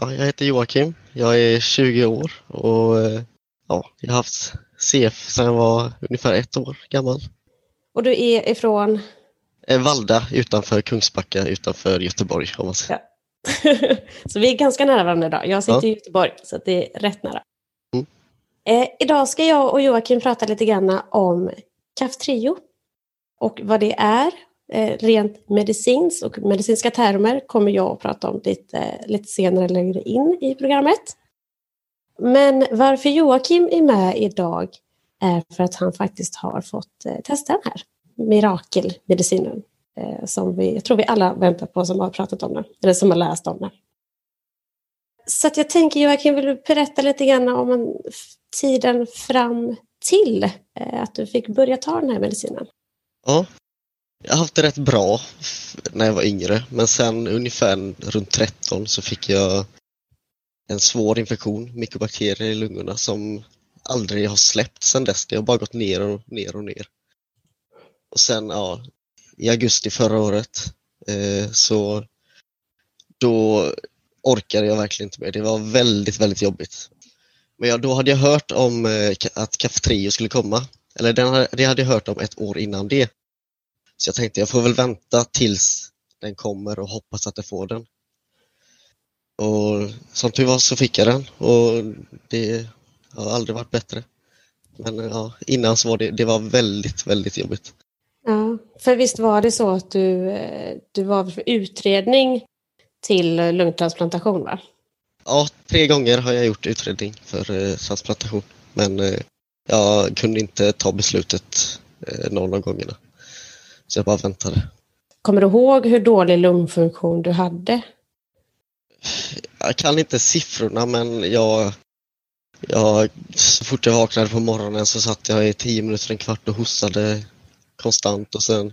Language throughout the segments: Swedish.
Ja, jag heter Joakim. Jag är 20 år och eh, ja, jag har haft CF sedan jag var ungefär ett år gammal. Och du är ifrån? Eh, Valda utanför Kungsbacka utanför Göteborg om man säger. Ja. så vi är ganska nära varandra idag. Jag sitter ja. i Göteborg så det är rätt nära. Mm. Eh, idag ska jag och Joakim prata lite grann om Kaftrio och vad det är Eh, rent medicins och medicinska termer kommer jag att prata om lite, lite senare längre in i programmet. Men varför Joakim är med idag är för att han faktiskt har fått eh, testa den här mirakelmedicinen eh, som vi, jag tror vi alla väntar på som har pratat om den, eller som har läst om den. Så jag tänker Joakim, vill du berätta lite grann om tiden fram till att du fick börja ta den här medicinen? Ja, jag har haft det rätt bra när jag var yngre men sen ungefär runt 13 så fick jag en svår infektion, mikrobakterier i lungorna som aldrig har släppt sen dess. Det har bara gått ner och ner och ner. Och sen ja, i augusti förra året eh, så då orkade jag verkligen inte mer. Det var väldigt, väldigt jobbigt. Men ja, då hade jag hört om eh, att Cafetrio skulle komma. Eller det hade jag hört om ett år innan det. Så jag tänkte jag får väl vänta tills den kommer och hoppas att jag får den. Och som tur var så fick jag den och det har aldrig varit bättre. Men ja, innan så var det, det var väldigt, väldigt jobbigt. Ja, för visst var det så att du, du var för utredning till lungtransplantation va? Ja, tre gånger har jag gjort utredning för eh, transplantation. Men eh, jag kunde inte ta beslutet eh, någon av gångerna. Så jag bara väntade. Kommer du ihåg hur dålig lungfunktion du hade? Jag kan inte siffrorna men jag, jag, så fort jag vaknade på morgonen så satt jag i tio minuter, en kvart och hostade konstant och sen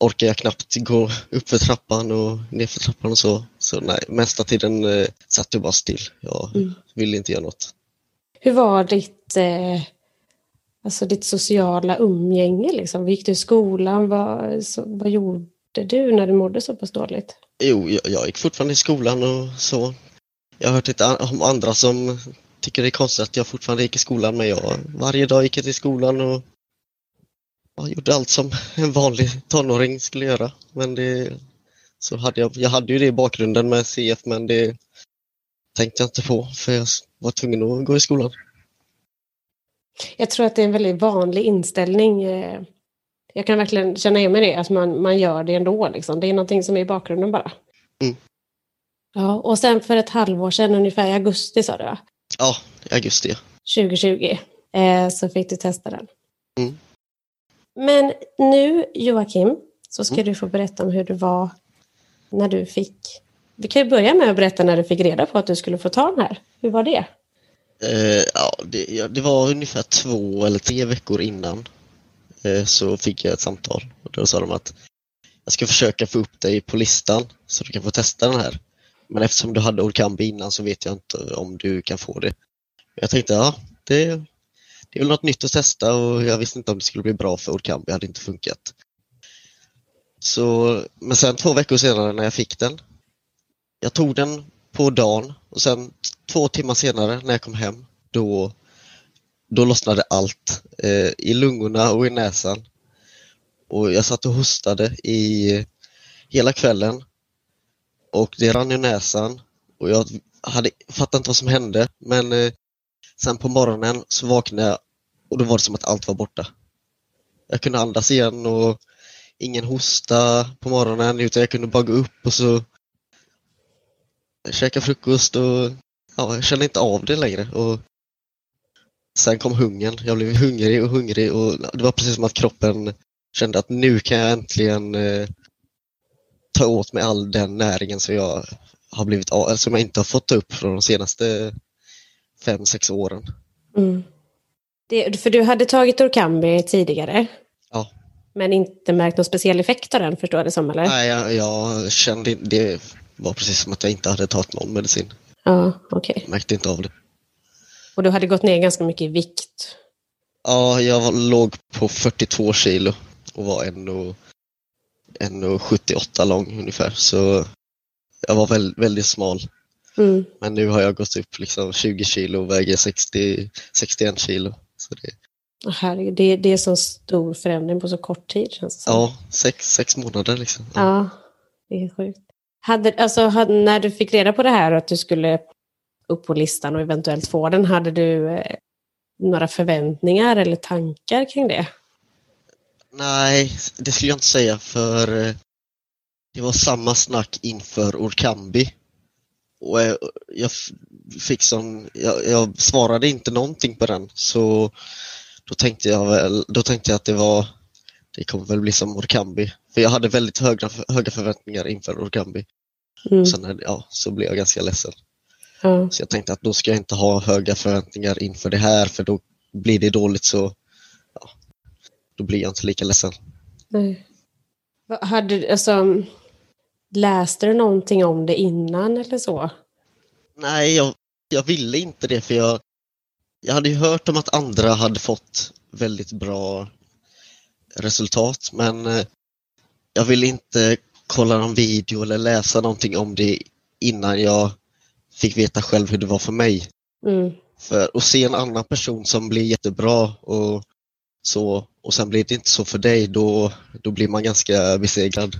orkade jag knappt gå upp för trappan och ner för trappan och så. Så nej, mesta tiden eh, satt jag bara still. Jag mm. ville inte göra något. Hur var ditt eh, alltså ditt sociala umgänge? Liksom? Gick du i skolan? Vad, så, vad gjorde du när du mådde så pass dåligt? Jo, jag, jag gick fortfarande i skolan och så. Jag har hört lite om andra som tycker det är konstigt att jag fortfarande gick i skolan men jag varje dag gick jag till skolan och jag gjorde allt som en vanlig tonåring skulle göra. Men det, så hade jag, jag hade ju det i bakgrunden med CF men det tänkte jag inte på för jag var tvungen att gå i skolan. Jag tror att det är en väldigt vanlig inställning. Eh, jag kan verkligen känna igen mig det, att man, man gör det ändå. Liksom. Det är någonting som är i bakgrunden bara. Mm. Ja, och sen för ett halvår sedan, ungefär i augusti sa du va? Ja, i augusti. 2020, eh, så fick du testa den. Mm. Men nu, Joakim, så ska mm. du få berätta om hur det var när du fick... Vi kan ju börja med att berätta när du fick reda på att du skulle få ta den här. Hur var det? Eh, ja, det, ja, det, var ungefär två eller tre veckor innan eh, så fick jag ett samtal och då sa de att jag ska försöka få upp dig på listan så du kan få testa den här. Men eftersom du hade Orkambi innan så vet jag inte om du kan få det. Jag tänkte, ja, det, det är väl något nytt att testa och jag visste inte om det skulle bli bra för Orkambi, det hade inte funkat. Så, men sen två veckor senare när jag fick den, jag tog den på dagen och sen två timmar senare när jag kom hem, då, då lossnade allt eh, i lungorna och i näsan. Och jag satt och hostade i hela kvällen och det rann i näsan och jag hade fattade inte vad som hände men eh, sen på morgonen så vaknade jag och då var det som att allt var borta. Jag kunde andas igen och ingen hosta på morgonen utan jag kunde bara gå upp och så käka frukost och ja, jag kände inte av det längre. Och sen kom hungern. Jag blev hungrig och hungrig och det var precis som att kroppen kände att nu kan jag äntligen eh, ta åt mig all den näringen som jag har blivit av, som jag inte har fått upp från de senaste fem, sex åren. Mm. Det, för du hade tagit Orkambi tidigare? Ja. Men inte märkt någon speciell effekt av den, förstår jag det som? Eller? Nej, jag, jag kände det var precis som att jag inte hade tagit någon medicin. Ja, okej. Okay. Märkte inte av det. Och du hade gått ner ganska mycket i vikt? Ja, jag låg på 42 kilo och var 1,78 lång ungefär. Så jag var väldigt, väldigt smal. Mm. Men nu har jag gått upp liksom 20 kilo och väger 60, 61 kilo. Så det... Herregud, det, det är så stor förändring på så kort tid känns det som. Ja, sex, sex månader liksom. Ja, det är sjukt. Hade, alltså, när du fick reda på det här och att du skulle upp på listan och eventuellt få den, hade du eh, några förväntningar eller tankar kring det? Nej, det skulle jag inte säga för eh, det var samma snack inför Orkambi. Och eh, jag fick som, jag, jag, svarade inte någonting på den så då tänkte jag väl, då tänkte jag att det var, det kommer väl bli som Orkambi. För jag hade väldigt höga, höga förväntningar inför Orkambi. Mm. Sen ja, så blev jag ganska ledsen. Mm. Så jag tänkte att då ska jag inte ha höga förväntningar inför det här för då blir det dåligt så ja, då blir jag inte lika ledsen. Nej. Hade, alltså, läste du någonting om det innan eller så? Nej, jag, jag ville inte det för jag, jag hade ju hört om att andra hade fått väldigt bra resultat men eh, jag ville inte kolla någon video eller läsa någonting om det innan jag fick veta själv hur det var för mig. Mm. För att se en annan person som blir jättebra och så och sen blir det inte så för dig, då, då blir man ganska besegrad.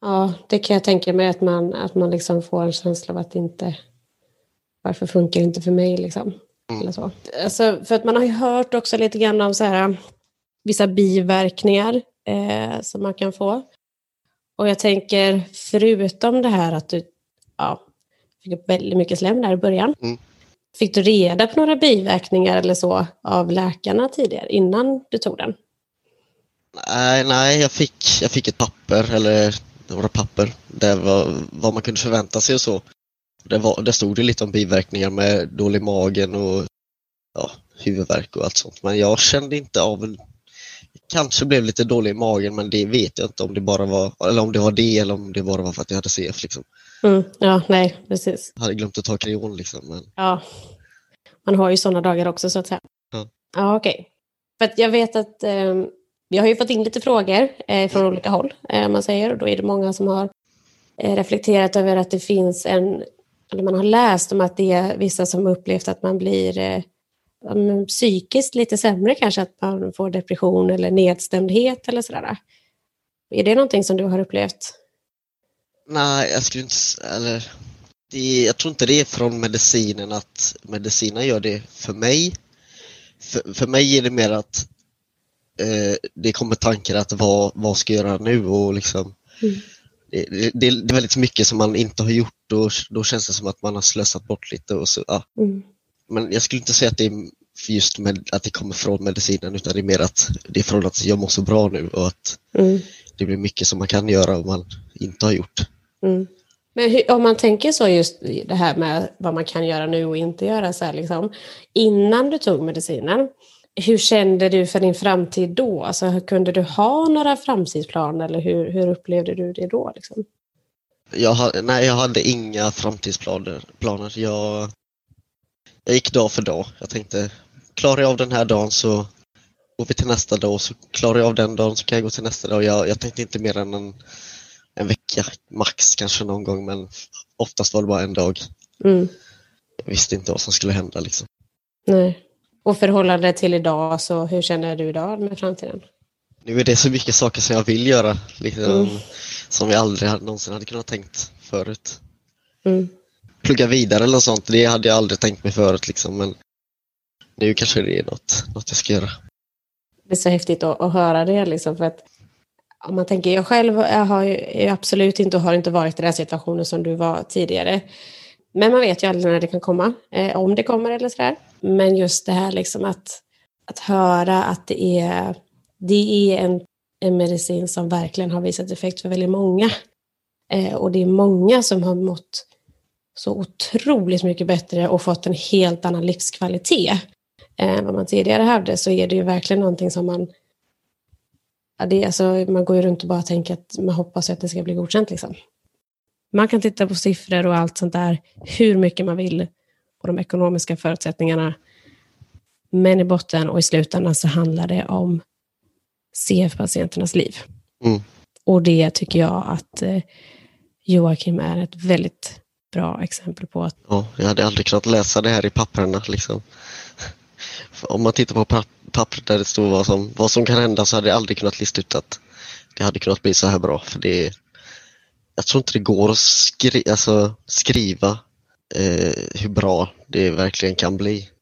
Ja, det kan jag tänka mig att man, att man liksom får en känsla av att inte... Varför funkar det inte för mig liksom? Mm. Eller så. Alltså, för att man har ju hört också lite grann om så här, vissa biverkningar eh, som man kan få. Och jag tänker, förutom det här att du ja, fick upp väldigt mycket slem där i början. Mm. Fick du reda på några biverkningar eller så av läkarna tidigare, innan du tog den? Nej, nej jag, fick, jag fick ett papper, eller några papper, det var vad man kunde förvänta sig och så. Det, var, det stod det lite om biverkningar med dålig magen och ja, huvudvärk och allt sånt. Men jag kände inte av. Kanske blev lite dålig i magen men det vet jag inte om det bara var, eller om det var det eller om det bara var för att jag hade CF. Liksom. Mm, ja, nej, precis. Jag hade glömt att ta kreon liksom. Men... Ja, man har ju sådana dagar också så att säga. Ja, ja okej. Okay. För att jag vet att eh, vi har ju fått in lite frågor eh, från olika håll, eh, man säger, och då är det många som har eh, reflekterat över att det finns en, eller man har läst om att det är vissa som upplevt att man blir eh, psykiskt lite sämre kanske, att man får depression eller nedstämdhet eller sådär. Är det någonting som du har upplevt? Nej, jag skulle inte... Eller, det, jag tror inte det är från medicinen att medicinen gör det för mig. För, för mig är det mer att eh, det kommer tankar att vad, vad ska jag göra nu och liksom mm. det, det, det, är väldigt mycket som man inte har gjort och då känns det som att man har slösat bort lite. Och så, ja. Mm. Men jag skulle inte säga att det är just med, att det kommer från medicinen utan det är mer att det är från att jag mår så bra nu och att mm. det blir mycket som man kan göra om man inte har gjort. Mm. Men hur, om man tänker så just det här med vad man kan göra nu och inte göra så här liksom. Innan du tog medicinen, hur kände du för din framtid då? Alltså, kunde du ha några framtidsplaner eller hur, hur upplevde du det då? Liksom? Jag, nej, jag hade inga framtidsplaner. Planer. Jag, jag gick dag för dag. Jag tänkte, klarar jag av den här dagen så går vi till nästa dag. Så klarar jag av den dagen så kan jag gå till nästa dag. Jag, jag tänkte inte mer än en en vecka max kanske någon gång men oftast var det bara en dag. Mm. Jag visste inte vad som skulle hända liksom. Nej. Och förhållande till idag, så hur känner du idag med framtiden? Nu är det så mycket saker som jag vill göra, liksom, mm. som jag aldrig någonsin hade kunnat tänkt förut. Mm. Plugga vidare eller något sånt, det hade jag aldrig tänkt mig förut liksom, men nu kanske det är något, något jag ska göra. Det är så häftigt att, att höra det, liksom, för att om man tänker, jag själv jag har ju absolut inte och har inte varit i den situationen som du var tidigare. Men man vet ju aldrig när det kan komma, eh, om det kommer eller sådär. Men just det här liksom att, att höra att det är, det är en, en medicin som verkligen har visat effekt för väldigt många. Eh, och det är många som har mått så otroligt mycket bättre och fått en helt annan livskvalitet än vad man tidigare hade, så är det ju verkligen någonting som man ja, det, alltså, man går ju runt och bara tänker att man hoppas att det ska bli godkänt. Liksom. Man kan titta på siffror och allt sånt där hur mycket man vill på de ekonomiska förutsättningarna. Men i botten och i slutändan så handlar det om CF-patienternas liv. Mm. Och det tycker jag att eh, Joakim är ett väldigt bra exempel på att... Ja, jag hade aldrig kunnat läsa det här i papperna liksom. Om man tittar på pappret där det står vad som, vad som kan hända så hade jag aldrig kunnat lista ut att det hade kunnat bli så här bra. För det Jag tror inte det går att skri alltså, skriva eh, hur bra det verkligen kan bli.